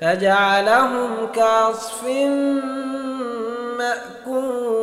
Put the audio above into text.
فجعلهم كعصف مأكول.